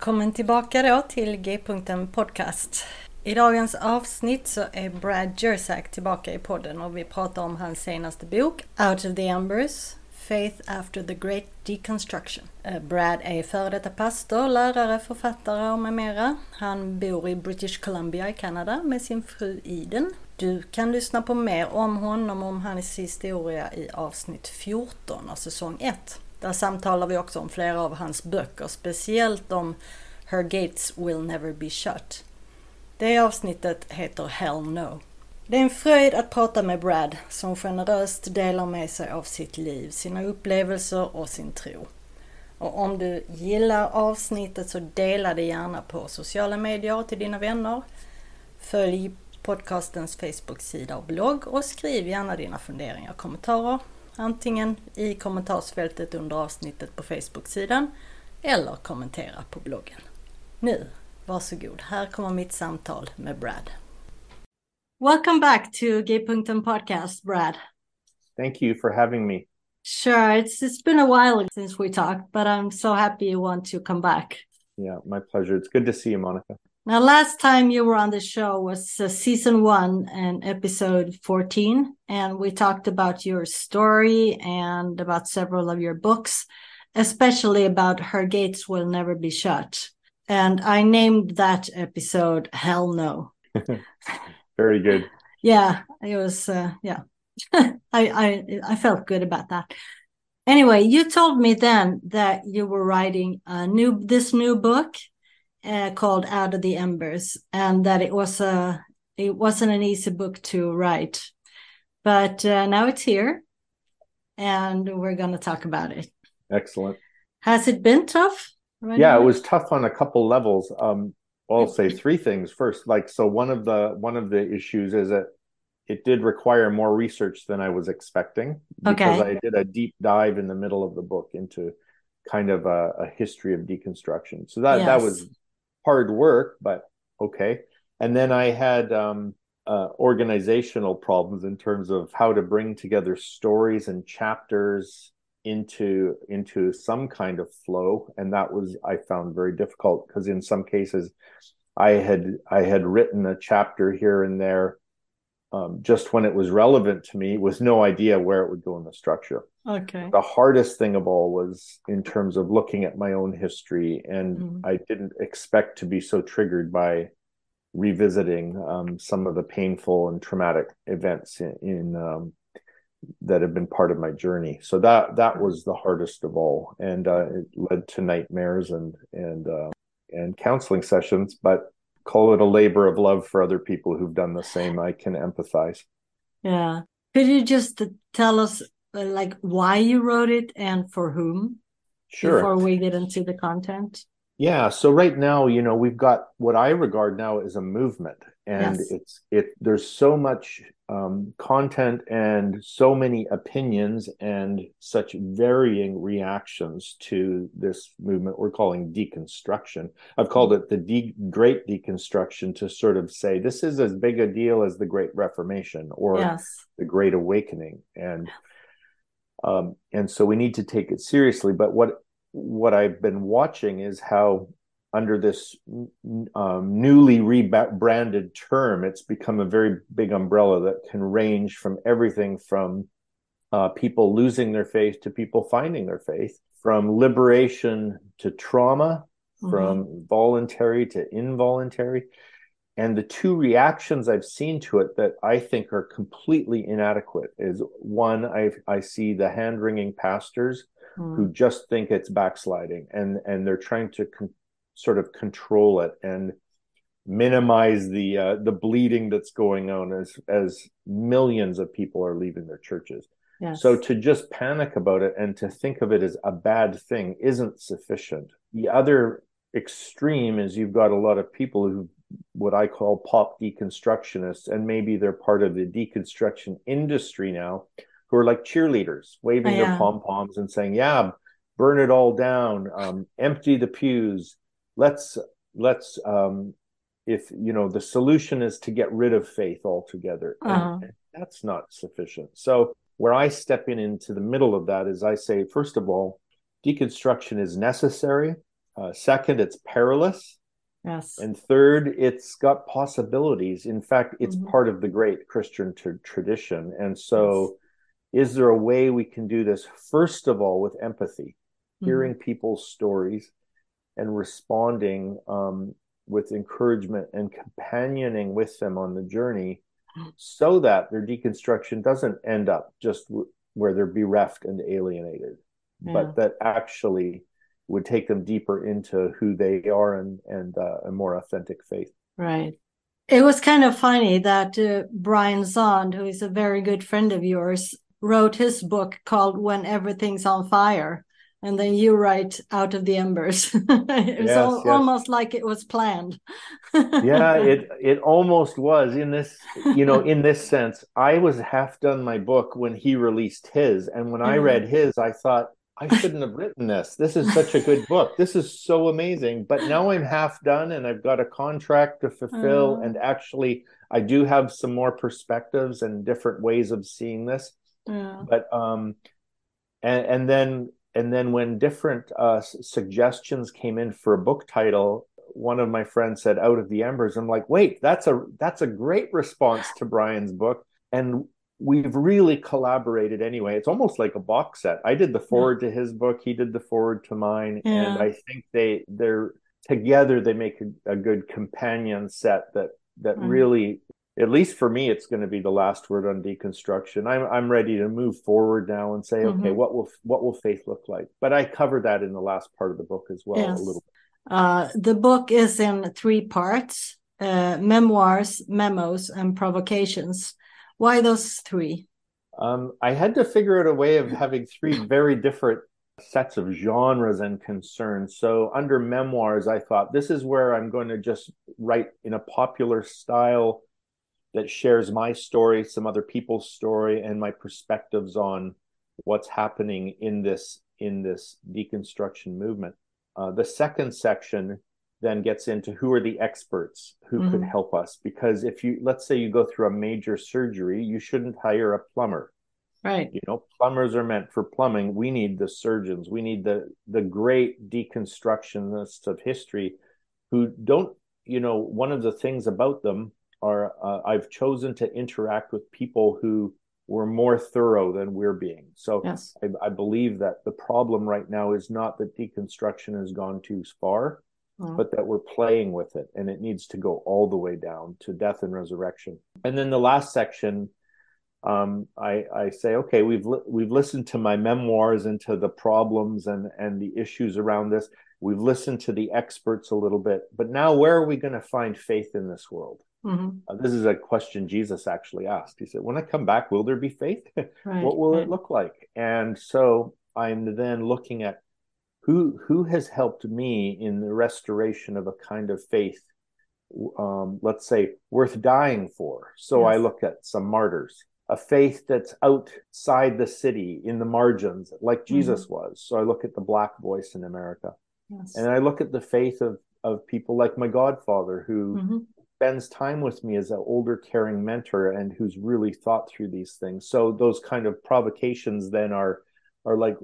Välkommen tillbaka då till G-punkten Podcast. I dagens avsnitt så är Brad Jersak tillbaka i podden och vi pratar om hans senaste bok Out of the Embers Faith After the Great Deconstruction. Eh, Brad är före detta pastor, lärare, författare och med mera. Han bor i British Columbia i Kanada med sin fru Iden. Du kan lyssna på mer om honom och om hans historia i avsnitt 14 av säsong 1. Där samtalar vi också om flera av hans böcker, speciellt om Her Gates Will Never Be Shut. Det avsnittet heter Hell No. Det är en fröjd att prata med Brad som generöst delar med sig av sitt liv, sina upplevelser och sin tro. Och om du gillar avsnittet så dela det gärna på sociala medier till dina vänner. Följ podcastens Facebook-sida och blogg och skriv gärna dina funderingar och kommentarer antingen i kommentarsfältet under avsnittet på Facebook-sidan eller kommentera på bloggen. Nu, varsågod, här kommer mitt samtal med Brad. Welcome back to G-punkten podcast, Brad. Thank you for having me. Sure, it's it's been a while since we talked, but I'm so happy you want to come back. Yeah, my pleasure. It's good to see you, Monica. Now, last time you were on the show was uh, season one and episode 14. And we talked about your story and about several of your books, especially about Her Gates Will Never Be Shut. And I named that episode Hell No. Very good. yeah, it was, uh, yeah. I, I, I felt good about that. Anyway, you told me then that you were writing a new, this new book uh, called Out of the Embers, and that it was a it wasn't an easy book to write, but uh, now it's here, and we're going to talk about it. Excellent. Has it been tough? Yeah, it was tough on a couple levels. Um, I'll say three things first. Like, so one of the one of the issues is that it did require more research than I was expecting because okay. I did a deep dive in the middle of the book into kind of a, a history of deconstruction. So that yes. that was hard work, but okay. And then I had um, uh, organizational problems in terms of how to bring together stories and chapters into into some kind of flow, and that was I found very difficult because in some cases I had I had written a chapter here and there um, just when it was relevant to me with no idea where it would go in the structure. Okay. The hardest thing of all was in terms of looking at my own history, and mm. I didn't expect to be so triggered by revisiting um, some of the painful and traumatic events in, in um, that have been part of my journey. So that that was the hardest of all, and uh, it led to nightmares and and uh, and counseling sessions. But call it a labor of love for other people who've done the same. I can empathize. Yeah. Could you just tell us like why you wrote it and for whom? Sure. Before we get into the content. Yeah. So right now, you know, we've got what I regard now as a movement, and yes. it's it. There's so much um, content and so many opinions and such varying reactions to this movement we're calling deconstruction. I've called it the de- Great Deconstruction to sort of say this is as big a deal as the Great Reformation or yes. the Great Awakening, and um, and so we need to take it seriously. But what what I've been watching is how under this um, newly rebranded term, it's become a very big umbrella that can range from everything from uh, people losing their faith to people finding their faith, from liberation to trauma, mm-hmm. from voluntary to involuntary. And the two reactions I've seen to it that I think are completely inadequate is one, I, I see the hand wringing pastors mm. who just think it's backsliding and, and they're trying to con- sort of control it and minimize the uh, the bleeding that's going on as as millions of people are leaving their churches. Yes. So to just panic about it and to think of it as a bad thing isn't sufficient. The other extreme is you've got a lot of people who what I call pop deconstructionists, and maybe they're part of the deconstruction industry now, who are like cheerleaders, waving their pom poms and saying, "Yeah, burn it all down, um, empty the pews, let's let's um, if you know the solution is to get rid of faith altogether. Uh-huh. and, and that's not sufficient. So where i step in into the middle of that is i say first of all deconstruction is necessary. Uh, second it's perilous yes and third it's got possibilities in fact it's mm-hmm. part of the great christian t- tradition and so yes. is there a way we can do this first of all with empathy mm-hmm. hearing people's stories and responding um, with encouragement and companioning with them on the journey so that their deconstruction doesn't end up just w- where they're bereft and alienated, yeah. but that actually would take them deeper into who they are and, and uh, a more authentic faith. Right. It was kind of funny that uh, Brian Zahnd, who is a very good friend of yours, wrote his book called When Everything's on Fire and then you write out of the embers it's yes, al- yes. almost like it was planned yeah it it almost was in this you know in this sense i was half done my book when he released his and when i read his i thought i shouldn't have written this. This is such a good book. This is so amazing. But now i'm half done and i've got a contract to fulfill uh, and actually i do have some more perspectives and different ways of seeing this. But um and and then and then when different uh, suggestions came in for a book title one of my friends said out of the embers. I'm like wait that's a that's a great response to brian's book. And we've really collaborated anyway it's almost like a box set i did the foreword yeah. to his book he did the foreword to mine yeah. and i think they they're together they make a, a good companion set that that mm-hmm. really at least for me, it's going to be the last word on deconstruction. I'm I'm ready to move forward now and say, mm-hmm. okay, what will what will faith look like? But I cover that in the last part of the book as well yes. a little. Uh, the book is in three parts: uh, memoirs, memos, and provocations. Why those three? Um, I had to figure out a way of having three very different sets of genres and concerns. So under memoirs, I thought this is where I'm going to just write in a popular style that shares my story, some other people's story, and my perspectives on what's happening in this in this deconstruction movement. Uh, the second section then gets into who are the experts who mm-hmm. could help us because if you let's say you go through a major surgery you shouldn't hire a plumber right you know plumbers are meant for plumbing we need the surgeons we need the the great deconstructionists of history who don't you know one of the things about them are uh, I've chosen to interact with people who were more thorough than we're being. So yes. I, I, believe that the problem right now is not that deconstruction has gone too far, mm. but that we're playing with it and it needs to go all the way down to death and resurrection. And then the last section, um, I, I say, okay, we've li- we've listened to my memoirs and to the problems and and the issues around this. We've listened to the experts a little bit, but now where are we going to find faith in this world? Mm-hmm. Uh, this is a question Jesus actually asked. He said, When I come back, will there be faith? Right, what will right. it look like? And so I'm then looking at who who has helped me in the restoration of a kind of faith, um, let's say, worth dying for. So yes. I look at some martyrs, a faith that's outside the city in the margins, like Jesus mm-hmm. was. So I look at the black voice in America. Yes. And I look at the faith of of people like my godfather who mm-hmm spends time with me as an older caring mentor and who's really thought through these things so those kind of provocations then are are like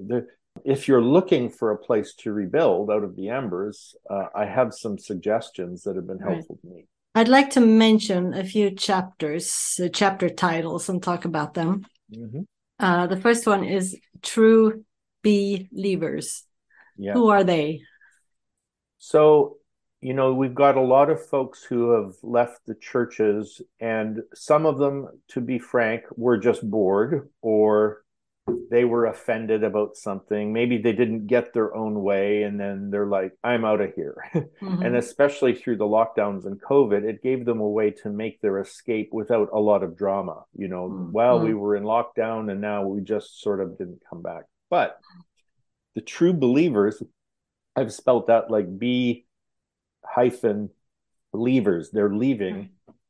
if you're looking for a place to rebuild out of the embers, uh, I have some suggestions that have been helpful right. to me. I'd like to mention a few chapters, uh, chapter titles, and talk about them. Mm-hmm. Uh, the first one is True Believers. Yeah. Who are they? So, you know, we've got a lot of folks who have left the churches, and some of them, to be frank, were just bored or they were offended about something. Maybe they didn't get their own way, and then they're like, I'm out of here. Mm-hmm. and especially through the lockdowns and COVID, it gave them a way to make their escape without a lot of drama. You know, mm-hmm. well, we were in lockdown and now we just sort of didn't come back. But the true believers, I've spelt that like B hyphen believers. They're leaving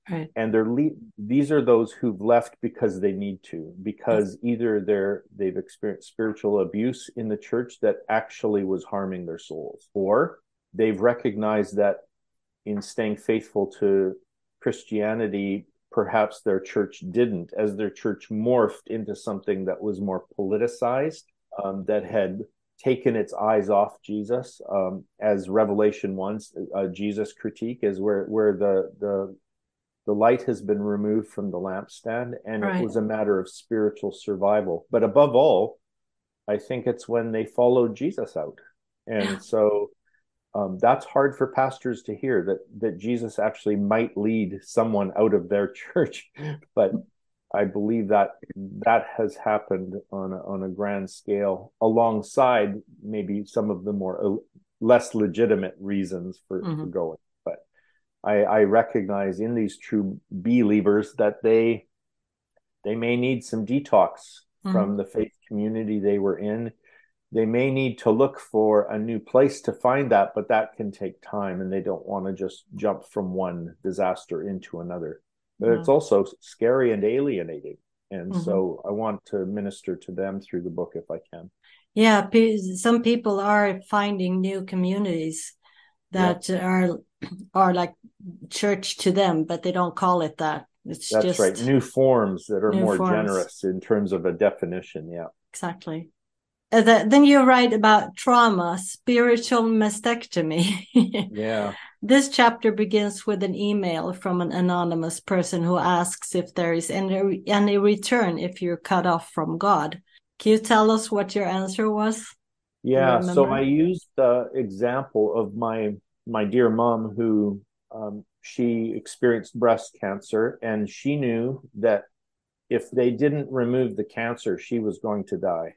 Right. And they're le- these are those who've left because they need to, because either they're they've experienced spiritual abuse in the church that actually was harming their souls, or they've recognized that in staying faithful to Christianity, perhaps their church didn't, as their church morphed into something that was more politicized, um, that had taken its eyes off Jesus, um, as Revelation one, uh, Jesus critique is where where the the the light has been removed from the lampstand and right. it was a matter of spiritual survival but above all i think it's when they followed jesus out and yeah. so um, that's hard for pastors to hear that that jesus actually might lead someone out of their church but i believe that that has happened on a, on a grand scale alongside maybe some of the more uh, less legitimate reasons for, mm-hmm. for going I, I recognize in these true believers that they they may need some detox mm-hmm. from the faith community they were in. They may need to look for a new place to find that, but that can take time, and they don't want to just jump from one disaster into another. But it's also scary and alienating, and mm-hmm. so I want to minister to them through the book if I can. Yeah, some people are finding new communities that yeah. are are like church to them, but they don't call it that. It's That's just right. New forms that are more forms. generous in terms of a definition. Yeah. Exactly. Uh, the, then you write about trauma, spiritual mastectomy. yeah. This chapter begins with an email from an anonymous person who asks if there is any, any return if you're cut off from God. Can you tell us what your answer was? Yeah, so I used the example of my my dear mom who um, she experienced breast cancer and she knew that if they didn't remove the cancer she was going to die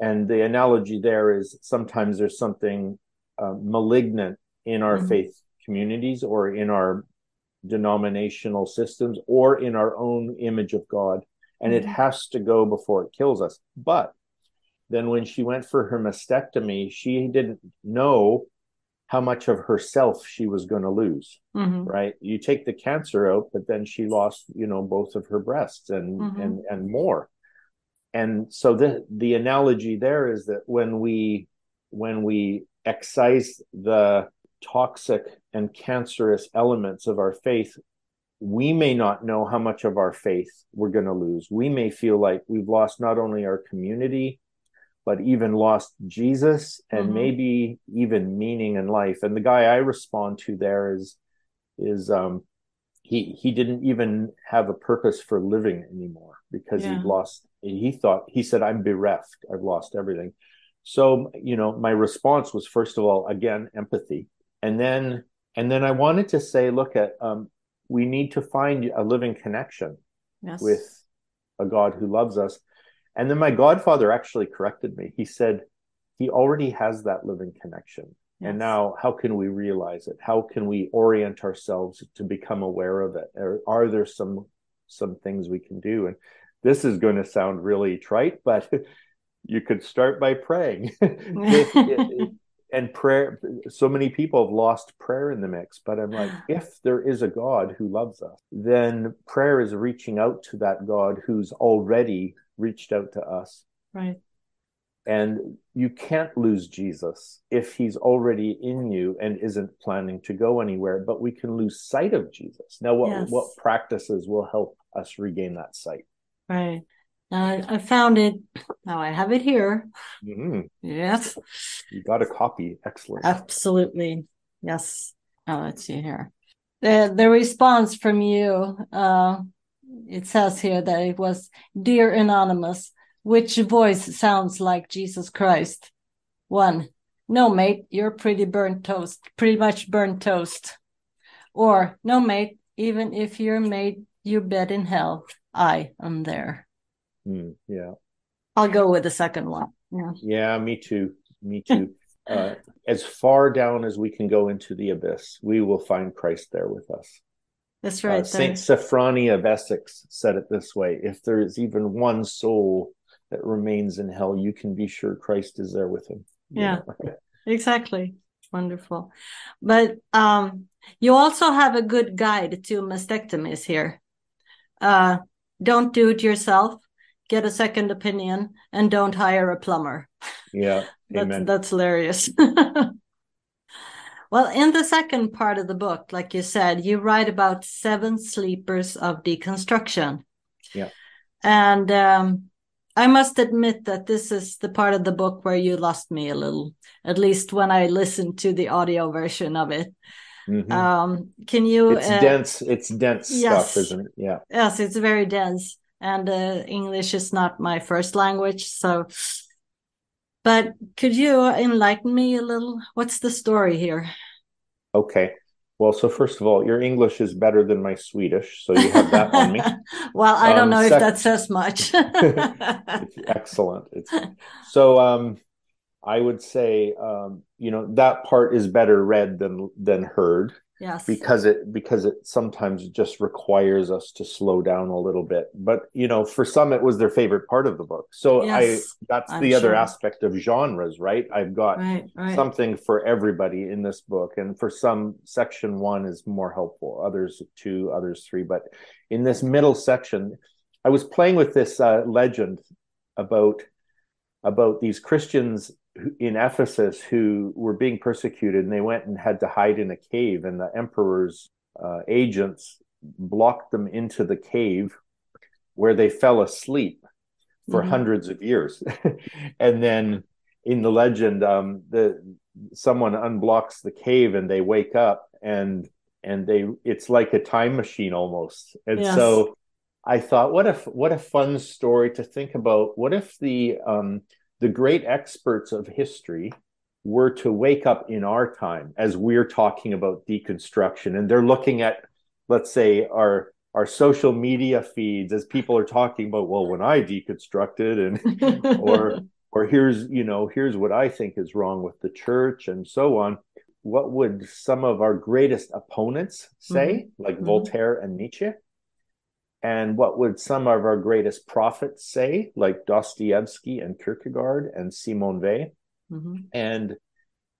and the analogy there is sometimes there's something uh, malignant in our mm-hmm. faith communities or in our denominational systems or in our own image of god and mm-hmm. it has to go before it kills us but then when she went for her mastectomy she didn't know how much of herself she was going to lose mm-hmm. right you take the cancer out but then she lost you know both of her breasts and mm-hmm. and and more and so the the analogy there is that when we when we excise the toxic and cancerous elements of our faith we may not know how much of our faith we're going to lose we may feel like we've lost not only our community but even lost Jesus and mm-hmm. maybe even meaning in life. And the guy I respond to there is is um he he didn't even have a purpose for living anymore because yeah. he lost he thought he said I'm bereft. I've lost everything. So, you know, my response was first of all again empathy. And then and then I wanted to say look at um we need to find a living connection yes. with a God who loves us and then my godfather actually corrected me. He said, he already has that living connection. Yes. And now, how can we realize it? How can we orient ourselves to become aware of it? Or are there some some things we can do? And this is going to sound really trite, but you could start by praying. it, it, and prayer so many people have lost prayer in the mix but i'm like if there is a god who loves us then prayer is reaching out to that god who's already reached out to us. Right. And you can't lose Jesus if he's already in you and isn't planning to go anywhere, but we can lose sight of Jesus. Now, what, yes. what practices will help us regain that sight? Right. Uh, I found it. Now I have it here. Mm-hmm. Yes. You got a copy. Excellent. Absolutely. Yes. Oh, let's see here. The the response from you. Uh, it says here that it was, "Dear Anonymous, which voice sounds like Jesus Christ?" One. No, mate, you're pretty burnt toast. Pretty much burnt toast. Or no, mate, even if you're made you bed in hell, I am there. Mm, yeah. I'll go with the second one. Yeah. Yeah, me too. Me too. uh, as far down as we can go into the abyss, we will find Christ there with us. That's right. Uh, Saint Sophrony of Essex said it this way: If there is even one soul that remains in hell, you can be sure Christ is there with him. Yeah, exactly. Wonderful. But um, you also have a good guide to mastectomies here. Uh, don't do it yourself get a second opinion, and don't hire a plumber. Yeah, that's, that's hilarious. well, in the second part of the book, like you said, you write about seven sleepers of deconstruction. Yeah. And um, I must admit that this is the part of the book where you lost me a little, at least when I listened to the audio version of it. Mm-hmm. Um, can you? It's uh, dense. It's dense yes, stuff, isn't it? Yeah. Yes, it's very dense and uh, English is not my first language. So, but could you enlighten me a little? What's the story here? Okay. Well, so first of all, your English is better than my Swedish, so you have that on me. well, I don't um, know sec- if that says much. it's excellent. It's so um, I would say um, you know that part is better read than than heard yes. Because it because it sometimes just requires us to slow down a little bit. But you know for some it was their favorite part of the book. So yes, i that's I'm the sure. other aspect of genres right? I've got right, right. something for everybody in this book. And for some section one is more helpful others two others three. But in this middle section i was playing with this uh, legend about about these christians in Ephesus who were being persecuted and they went and had to hide in a cave and the emperor's uh, agents blocked them into the cave where they fell asleep for mm-hmm. hundreds of years and then in the legend um, the someone unblocks the cave and they wake up and and they it's like a time machine almost and yes. so i thought what if what a fun story to think about what if the um the great experts of history were to wake up in our time as we're talking about deconstruction and they're looking at let's say our our social media feeds as people are talking about well when i deconstructed and or or here's you know here's what i think is wrong with the church and so on what would some of our greatest opponents say mm-hmm. like mm-hmm. voltaire and nietzsche and what would some of our greatest prophets say, like Dostoevsky and Kierkegaard and Simone Weil? Mm-hmm. And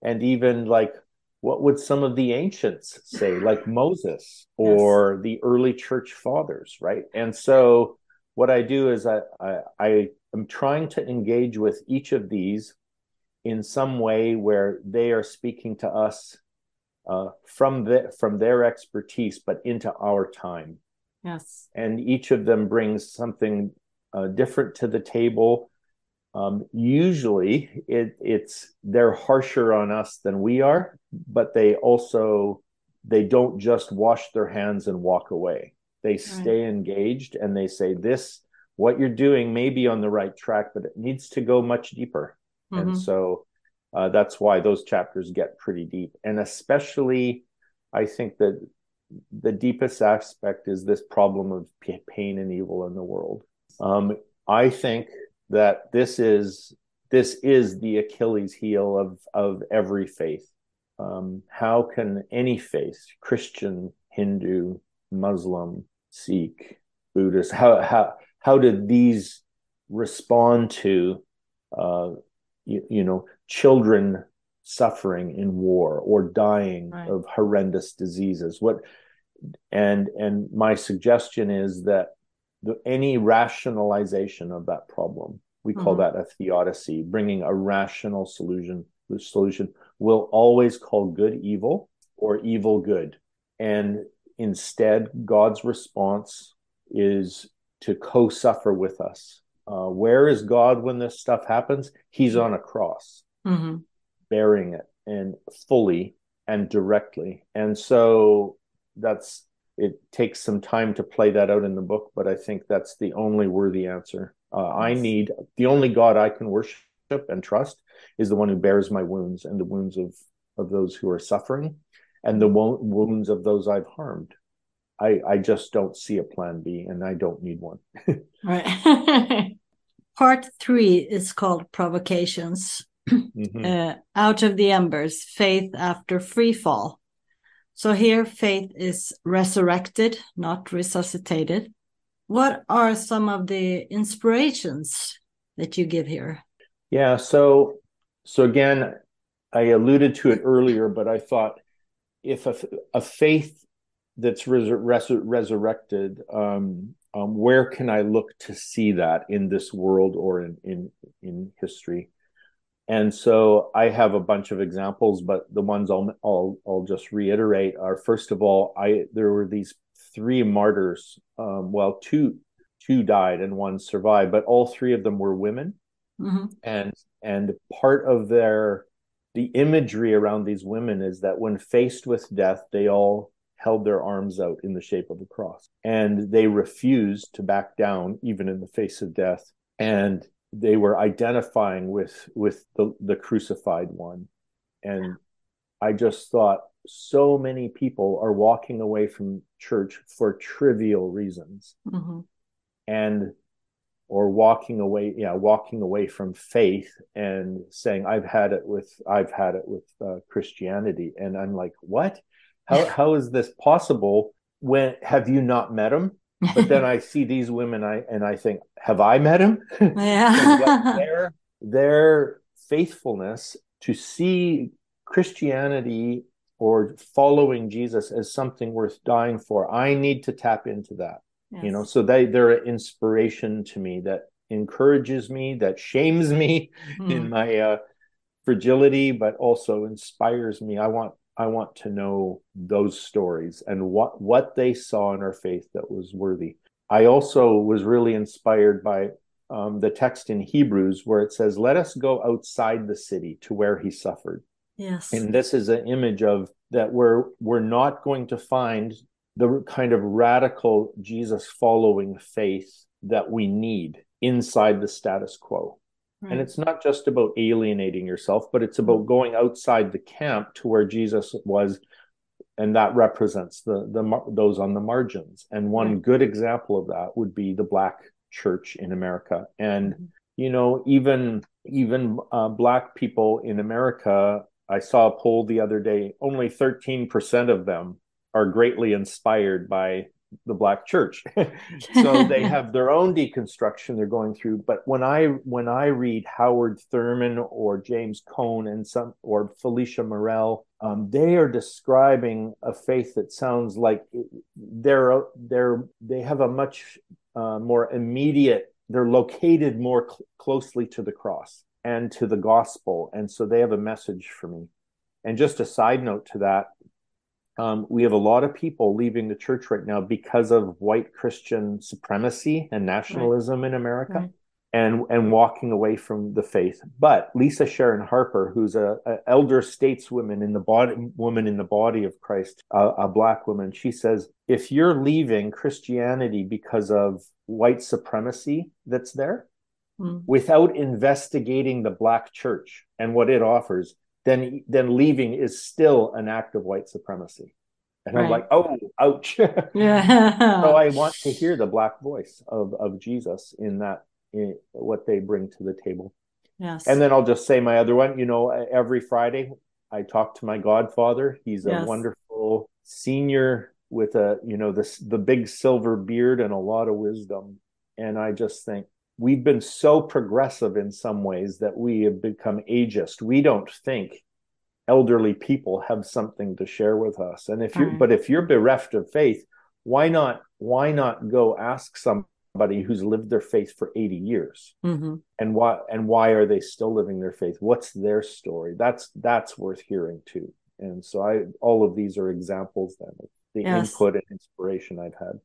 and even like what would some of the ancients say, like Moses or yes. the early church fathers, right? And so what I do is I, I, I am trying to engage with each of these in some way where they are speaking to us uh, from the, from their expertise, but into our time. Yes. And each of them brings something uh, different to the table. Um, usually, it, it's they're harsher on us than we are, but they also they don't just wash their hands and walk away. They stay right. engaged and they say, "This what you're doing may be on the right track, but it needs to go much deeper." Mm-hmm. And so uh, that's why those chapters get pretty deep, and especially I think that the deepest aspect is this problem of pain and evil in the world. Um, I think that this is this is the Achilles heel of of every faith. Um, how can any faith, Christian, Hindu, Muslim, Sikh, Buddhist, how how how did these respond to uh, you, you know children suffering in war or dying right. of horrendous diseases what and and my suggestion is that the, any rationalization of that problem we call mm-hmm. that a theodicy bringing a rational solution the solution will always call good evil or evil good and instead god's response is to co-suffer with us uh, where is God when this stuff happens? He's on a cross, mm-hmm. Bearing it and fully and directly. And so that's it takes some time to play that out in the book, but I think that's the only worthy answer. Uh, I need the only God I can worship and trust is the one who bears my wounds and the wounds of of those who are suffering and the wo- wounds of those I've harmed. I I just don't see a plan B, and I don't need one. right. Part three is called provocations. Mm-hmm. Uh, out of the embers, faith after free fall. So here, faith is resurrected, not resuscitated. What are some of the inspirations that you give here? Yeah, so so again, I alluded to it earlier, but I thought if a, a faith that's resur- resurrected, um, um, where can I look to see that in this world or in in in history? And so I have a bunch of examples, but the ones I'll I'll, I'll just reiterate are first of all, I there were these three martyrs. Um, well, two two died and one survived, but all three of them were women, mm-hmm. and and part of their the imagery around these women is that when faced with death, they all held their arms out in the shape of a cross and they refused to back down even in the face of death and they were identifying with with the, the crucified one. And i just thought so many people are walking away from church for trivial reasons. Mm-hmm. and or walking away yeah walking away from faith and saying i've had it with i've had it with uh, christianity. And i'm like what? How how is this possible? When have you not met him but then i see these women i and i think have i met him? Yeah. Their their faithfulness to see christianity or following jesus as something worth dying for. I need to tap into that yes. you know? So they they're an inspiration to me that encourages me that shames me mm. in my uh, fragility but also inspires me. I want i want to know those stories and what what they saw in our faith that was worthy. I also was really inspired by um, the text in hebrews where it says let us go outside the city to where he suffered. Yes. And this is an image of that we're we're not going to find the kind of radical Jesus following faith that we need inside the status quo. Right. And it's not just about alienating yourself, but it's about going outside the camp to where Jesus was, and that represents the the those on the margins. And one right. good example of that would be the Black Church in America. And mm-hmm. you know, even even uh, Black people in America, I saw a poll the other day. Only thirteen percent of them are greatly inspired by the black church. So they have their own deconstruction they're going through. But when i when i read howard thurman or james cone and some or felicia murrell um, they are describing a faith that sounds like they're they're they have a much uh, more immediate they're located more cl- closely to the cross and to the gospel. And so they have a message for me. And just a side note to that um, we have a lot of people leaving the church right now because of white Christian supremacy and nationalism right. in America. Right. And, and walking away from the faith, but Lisa Sharon Harper, who's a, a elder stateswoman in the body woman in the body of Christ, a, a black woman, she says, if you're leaving Christianity because of white supremacy that's there, mm. without investigating the black church and what it offers, then then leaving is still an act of white supremacy. And right. I'm like, oh, ouch. yeah. so I want to hear the black voice of of Jesus in that in what they bring to the table. Yes. And then I'll just say my other one, you know, every Friday I talk to my godfather. He's a yes. wonderful senior with a, you know, this the big silver beard and a lot of wisdom. And I just think we've been so progressive in some ways that we have become ageist. We don't think elderly people have something to share with us. And if you're, but if you're bereft of faith, why not, why not go ask somebody who's lived their faith for 80 years mm-hmm. and why, and why are they still living their faith? What's their story? That's, that's worth hearing too. And so I, all of these are examples then of the yes. input and inspiration I've had.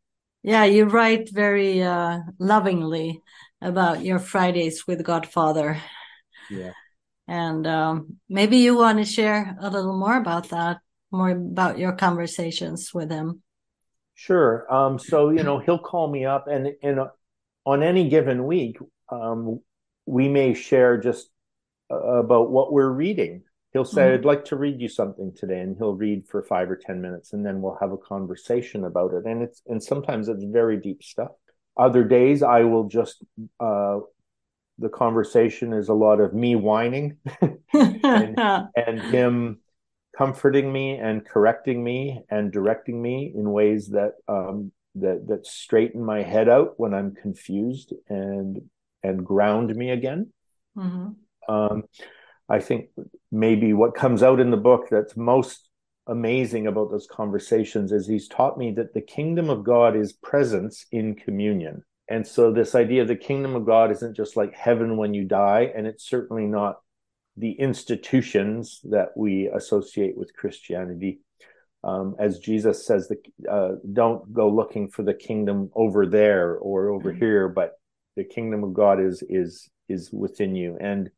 Yeah, you write very uh, lovingly about your Fridays with Godfather. Yeah. And um, maybe you want to share a little more about that, more about your conversations with him. Sure. Um, so you know, he'll call me up, and and uh, on any given week, um, we may share just uh, about what we're reading. He'll say, mm-hmm. "I'd like to read you something today," and he'll read for five or ten minutes, and then we'll have a conversation about it. And it's and sometimes it's very deep stuff. Other days, I will just uh, the conversation is a lot of me whining and, and him comforting me and correcting me and directing me in ways that um, that that straighten my head out when I'm confused and and ground me again. Mm-hmm. Um, I think maybe what comes out in the book that's most amazing about those conversations is he's taught me that the kingdom of God is presence in communion. And so this idea of the kingdom of God isn't just like heaven when you die, and it's certainly not the institutions that we associate with Christianity. Um, as Jesus says, the, uh, don't go looking for the kingdom over there or over mm-hmm. here, but the kingdom of God is is is within you, and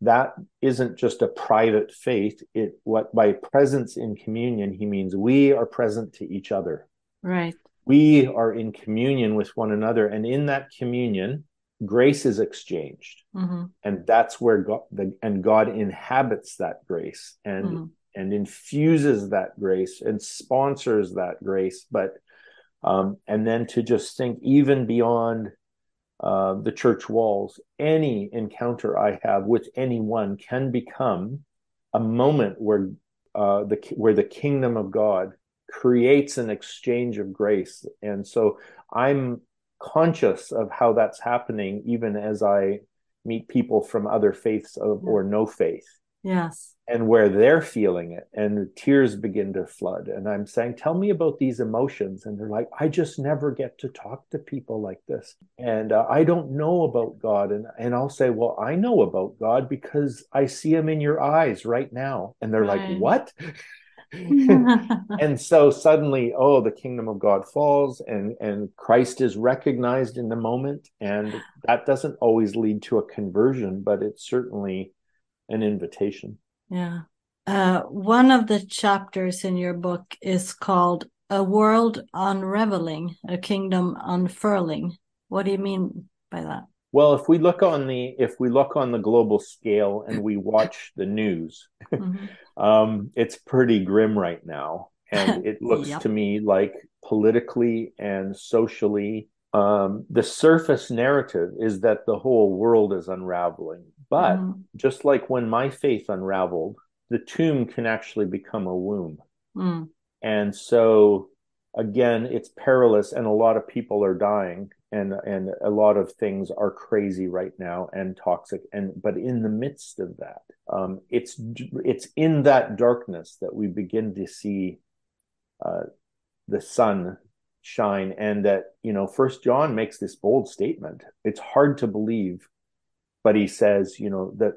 that isn't just a private faith. It what by presence in communion he means we are present to each other. Right. We are in communion with one another, and in that communion, grace is exchanged mm-hmm. and that's where god the, and god inhabits that grace and mm-hmm. and infuses that grace and sponsors that grace but um, and then to just think even beyond uh, the church walls any encounter i have with anyone can become a moment where uh, the where the kingdom of god creates an exchange of grace and so i'm conscious of how that's happening even as I meet people from other faiths of, yeah. or no faith. Yes. And where they're feeling it and tears begin to flood. And I'm saying, tell me about these emotions. And they're like, I just never get to talk to people like this. And uh, I don't know about God. And, and I'll say, well, I know about God because I see him in your eyes right now. And they're right. like, what? and so suddenly, oh, the kingdom of God falls and, and Christ is recognized in the moment. And that doesn't always lead to a conversion, but it's certainly an invitation. Yeah. Uh, one of the chapters in your book is called A World Unraveling, A Kingdom Unfurling. What do you mean by that? Well, if we look on the if we look on the global scale and we watch the news, mm-hmm. um, it's pretty grim right now, and it looks yep. to me like politically and socially, um, the surface narrative is that the whole world is unraveling. But mm-hmm. just like when my faith unraveled, the tomb can actually become a womb, mm. and so again, it's perilous, and a lot of people are dying and and a lot of things are crazy right now and toxic and but in the midst of that um, it's it's in that darkness that we begin to see uh, the sun shine and that you know first john makes this bold statement it's hard to believe but he says you know that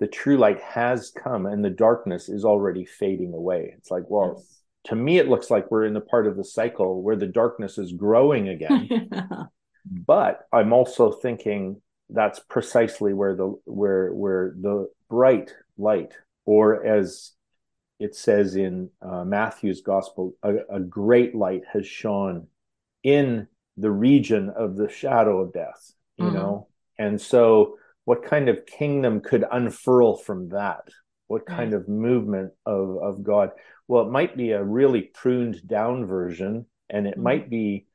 the true light has come and the darkness is already fading away it's like well yes. to me it looks like we're in the part of the cycle where the darkness is growing again but i'm also thinking that's precisely where the where where the bright light or as it says in uh, matthew's gospel a, a great light has shone in the region of the shadow of death you mm-hmm. know and so what kind of kingdom could unfurl from that what kind of movement of of god well it might be a really pruned down version and it mm-hmm. might be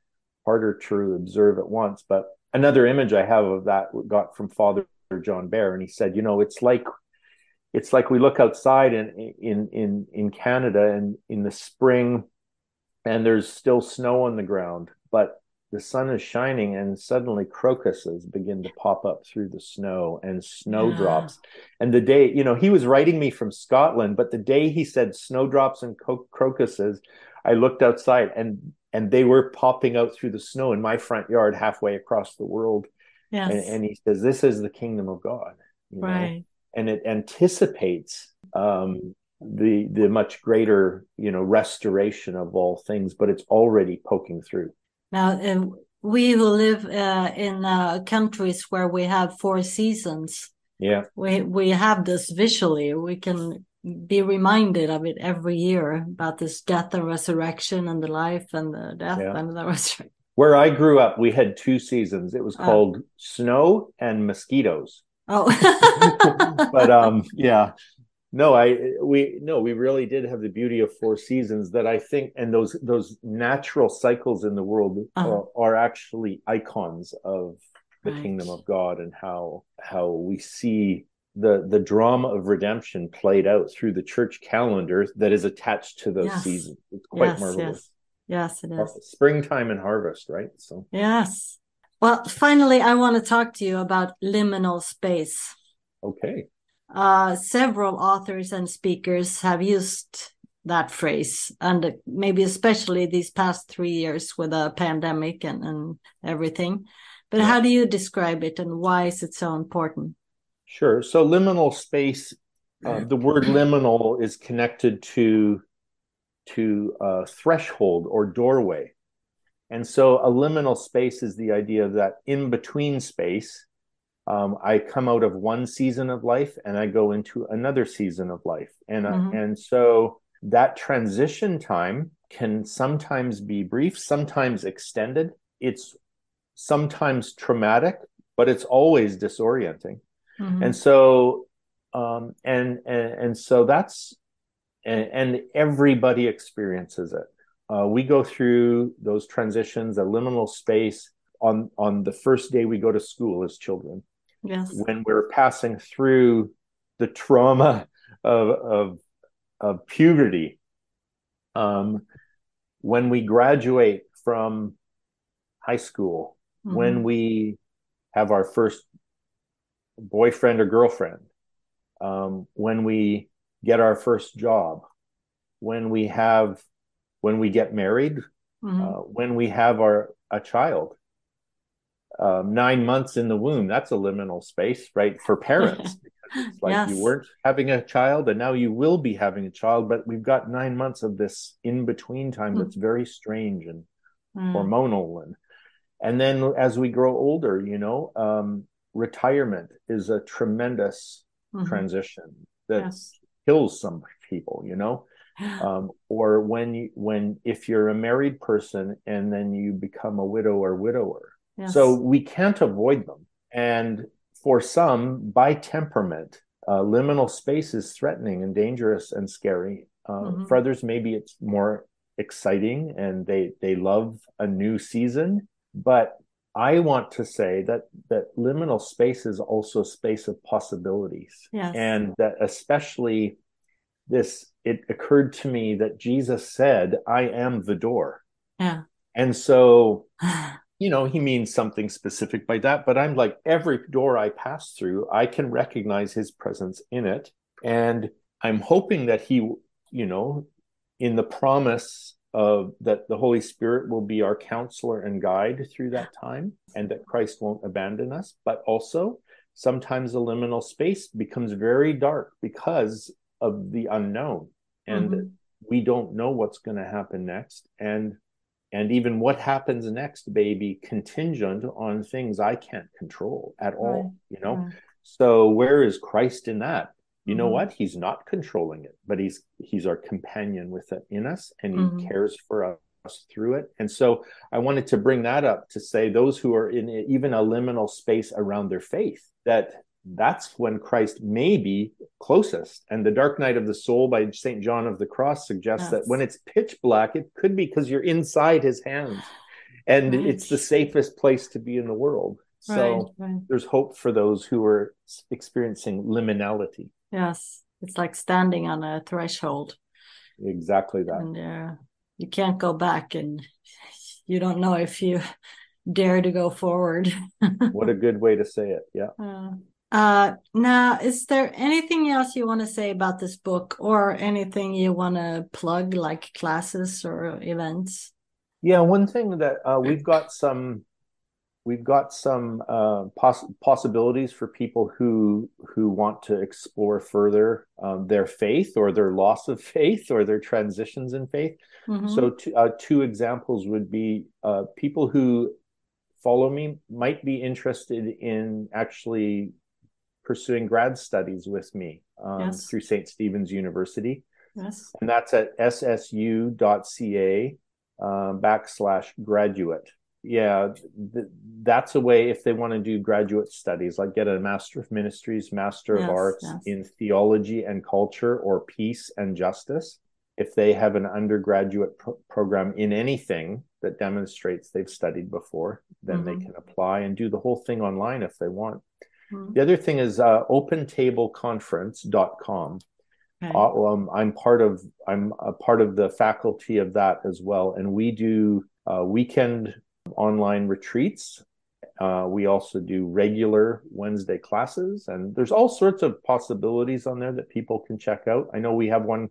harder to observe at once. But another image I have of that got from Father John Behr, and he said, you know, it's like it's like we look outside in in in in Canada and in the spring, and there's still snow on the ground, but the sun is shining and suddenly crocuses begin to pop up through the snow and snowdrops and the day you know he was writing me from scotland but the day he said snowdrops and crocuses i looked outside and and they were popping out through the snow in my front yard halfway across the world. Yes. And, and he says, This is the kingdom of God. right. Know? And it anticipates um, the the much greater, you know, restoration of all things, but it's already poking through. Now, uh, we who live uh, in uh, countries where we have four seasons, yeah, we we have this visually. We can be reminded of it every year about this death and resurrection and the life and the death yeah. and the resurrection. Where I grew up, we had two seasons. It was oh. called snow and mosquitoes. Oh, but um, yeah, no, I we no, we really did have the beauty of four seasons that I think, and those those natural cycles in the world uh-huh. are, are, actually icons of the right. kingdom of God and how how we see the the drama of redemption played out through the church calendar that is attached to those yes. seasons. It's quite yes, marvelous. Yes. yes, it is. Springtime and harvest, right? So yes. Well, finally, I want to talk to you about liminal space. Okay. Uh, several authors and speakers have used that phrase, and maybe especially these past three years with a pandemic and, and everything. But how do you describe it, and why is it so important? Sure. So liminal space, uh, the word liminal is connected to to a threshold or doorway. And so a liminal space is the idea of that in between space. Um, I come out of one season of life and I go into another season of life. And, uh, mm-hmm. and so that transition time can sometimes be brief, sometimes extended. It's sometimes traumatic, but it's always disorienting. Mm-hmm. And so, um, and, and, and so that's, and, and everybody experiences it. Uh, we go through those transitions, a liminal space on, on the first day we go to school as children. Yes. When we're passing through the trauma of, of, of puberty, um, when we graduate from high school, mm-hmm. when we have our first boyfriend or girlfriend, um, when we get our first job, when we have, when we get married, mm-hmm. uh, when we have our a child. Um, nine months in the womb, that's a liminal space, right, for parents. it's like yes. you weren't having a child and now you will be having a child, but we've got nine months of this in between time mm. that's very strange and mm. hormonal and and then as we grow older, you know, um, retirement is a tremendous mm-hmm. transition that yes. kills some people you know um, or when you when if you're a married person and then you become a widow or widower yes. so we can't avoid them and for some by temperament uh, liminal space is threatening and dangerous and scary uh, mm-hmm. for others maybe it's more exciting and they they love a new season but I want to say that that liminal space is also a space of possibilities. Yes. And that especially this it occurred to me that Jesus said, I am the door. Yeah. And so you know, he means something specific by that, but I'm like every door I pass through, I can recognize his presence in it. And I'm hoping that he, you know, in the promise of that the Holy Spirit will be our counselor and guide through that time, and that Christ won't abandon us. But also, sometimes the liminal space becomes very dark because of the unknown, and mm-hmm. we don't know what's going to happen next, and and even what happens next may be contingent on things I can't control at all. Right. You know, right. so where is Christ in that? you know mm-hmm. what he's not controlling it but he's he's our companion with it in us and he mm-hmm. cares for us through it and so i wanted to bring that up to say those who are in even a liminal space around their faith that that's when christ may be closest and the dark night of the soul by st john of the cross suggests yes. that when it's pitch black it could be because you're inside his hands and right. it's the safest place to be in the world so right, right. there's hope for those who are experiencing liminality Yes, it's like standing on a threshold. Exactly that. And uh, you can't go back, and you don't know if you dare to go forward. what a good way to say it. Yeah. Uh, uh, now, is there anything else you want to say about this book, or anything you want to plug, like classes or events? Yeah, one thing that uh, we've got some we've got some uh, poss- possibilities for people who who want to explore further um, their faith or their loss of faith or their transitions in faith. Mm-hmm. So, t- uh, two examples would be uh, people who follow me might be interested in actually pursuing grad studies with me um, yes. through St. Stephen's University. Yes. And that's at ssu.ca uh, backslash graduate yeah th- that's a way if they want to do graduate studies like get a master of ministries master yes, of arts in theology and culture or peace and justice if they have an undergraduate pro- program in anything that demonstrates they've studied before then mm-hmm. they can apply and do the whole thing online if they want mm-hmm. the other thing is uh, opentableconference.com okay. uh, um, i'm part of i'm a part of the faculty of that as well and we do uh, weekend online retreats. Uh, we also do regular Wednesday classes, and there's all sorts of possibilities on there that people can check out. I know we have one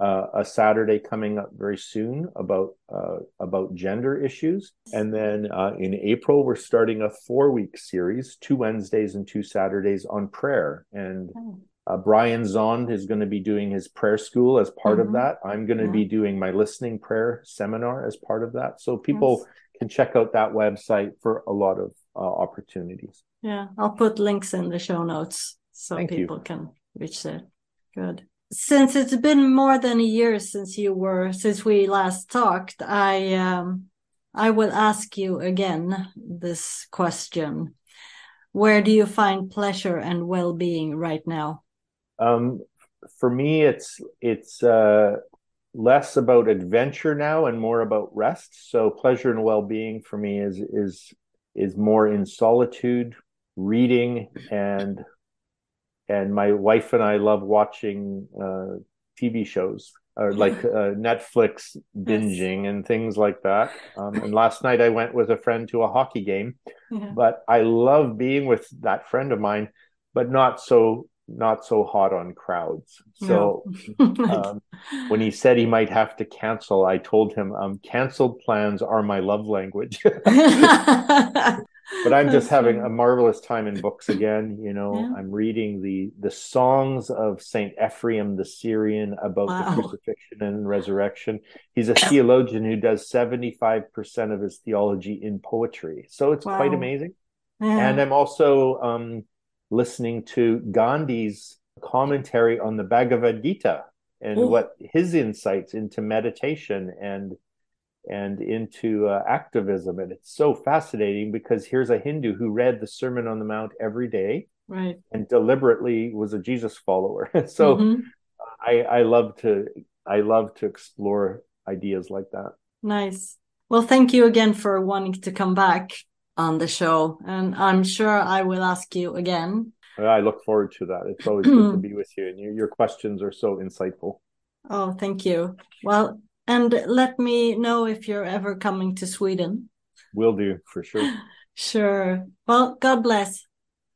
uh, a Saturday coming up very soon about uh, about gender issues, and then uh, in April we're starting a four week series, two Wednesdays and two Saturdays on prayer. And oh. uh, Brian Zahnd is going to be doing his prayer school as part mm-hmm. of that. I'm going to yeah. be doing my listening prayer seminar as part of that. So people. Yes can check out that website for a lot of uh, opportunities. Yeah, I'll put links in the show notes so Thank people you. can reach there. Good. Since it's been more than a year since you were since we last talked, I um, I will ask you again this question. Where do you find pleasure and well-being right now? Um, for me, it's it's uh, less about adventure now and more about rest. So pleasure and well-being for me is is is more in solitude, reading and and my wife and I love watching uh, TV shows or like uh, Netflix binging yes. and things like that. Um, and last night I went with a friend to a hockey game, yeah. but I love being with that friend of mine, but not so not so hot on crowds. So no. um, when he said he might have to cancel, I told him, um, canceled plans are my love language. but I'm just having a marvelous time in books again. You know, yeah. I'm reading the the songs of Saint Ephraim the Syrian about wow. the crucifixion and resurrection. He's a theologian who does 75% of his theology in poetry. So it's wow. quite amazing. Yeah. And I'm also um, listening to Gandhi's commentary on the Bhagavad Gita and Ooh. what his insights into meditation and and into uh, activism and it's so fascinating because here's a hindu who read the sermon on the mount every day right and deliberately was a jesus follower so mm-hmm. i i love to i love to explore ideas like that nice well thank you again for wanting to come back on the show. And I'm sure I will ask you again. I look forward to that. It's always good to be with you, and your, your questions are so insightful. Oh, thank you. Well, and let me know if you're ever coming to Sweden. Will do, for sure. sure. Well, God bless.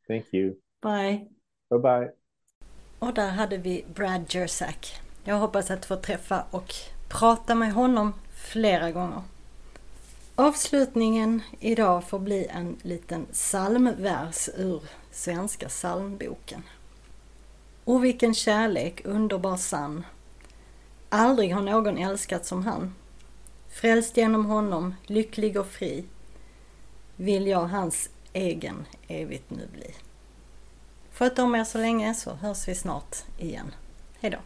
Thank you. Bye. Bye bye. Och där hade vi Brad Jersak. Jag hoppas att få träffa och prata med honom flera gånger. Avslutningen idag får bli en liten psalmvers ur Svenska psalmboken. O vilken kärlek, underbar sann. Aldrig har någon älskat som han. Frälst genom honom, lycklig och fri, vill jag hans egen evigt nu bli. Sköt om er så länge så hörs vi snart igen. Hejdå!